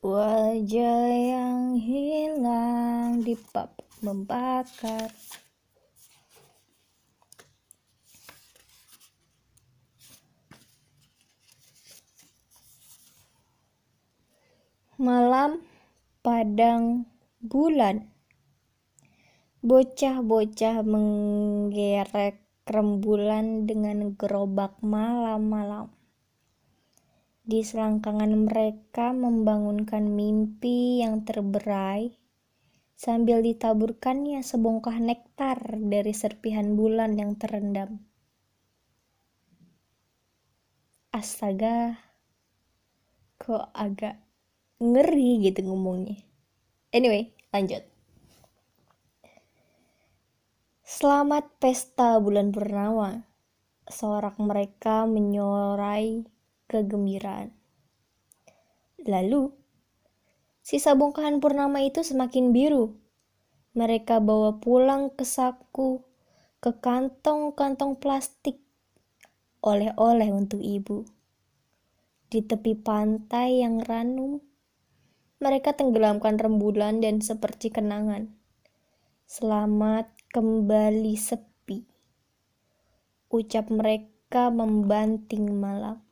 Wajah yang hilang di pap membakar. Malam padang bulan. Bocah-bocah menggerek rembulan dengan gerobak malam-malam di selangkangan mereka membangunkan mimpi yang terberai sambil ditaburkannya sebongkah nektar dari serpihan bulan yang terendam. Astaga, kok agak ngeri gitu ngomongnya. Anyway, lanjut. Selamat pesta bulan purnama. Sorak mereka menyorai kegembiraan. Lalu, sisa bongkahan purnama itu semakin biru. Mereka bawa pulang ke saku, ke kantong-kantong plastik, oleh-oleh untuk ibu. Di tepi pantai yang ranum, mereka tenggelamkan rembulan dan seperti kenangan. Selamat kembali sepi. Ucap mereka membanting malam.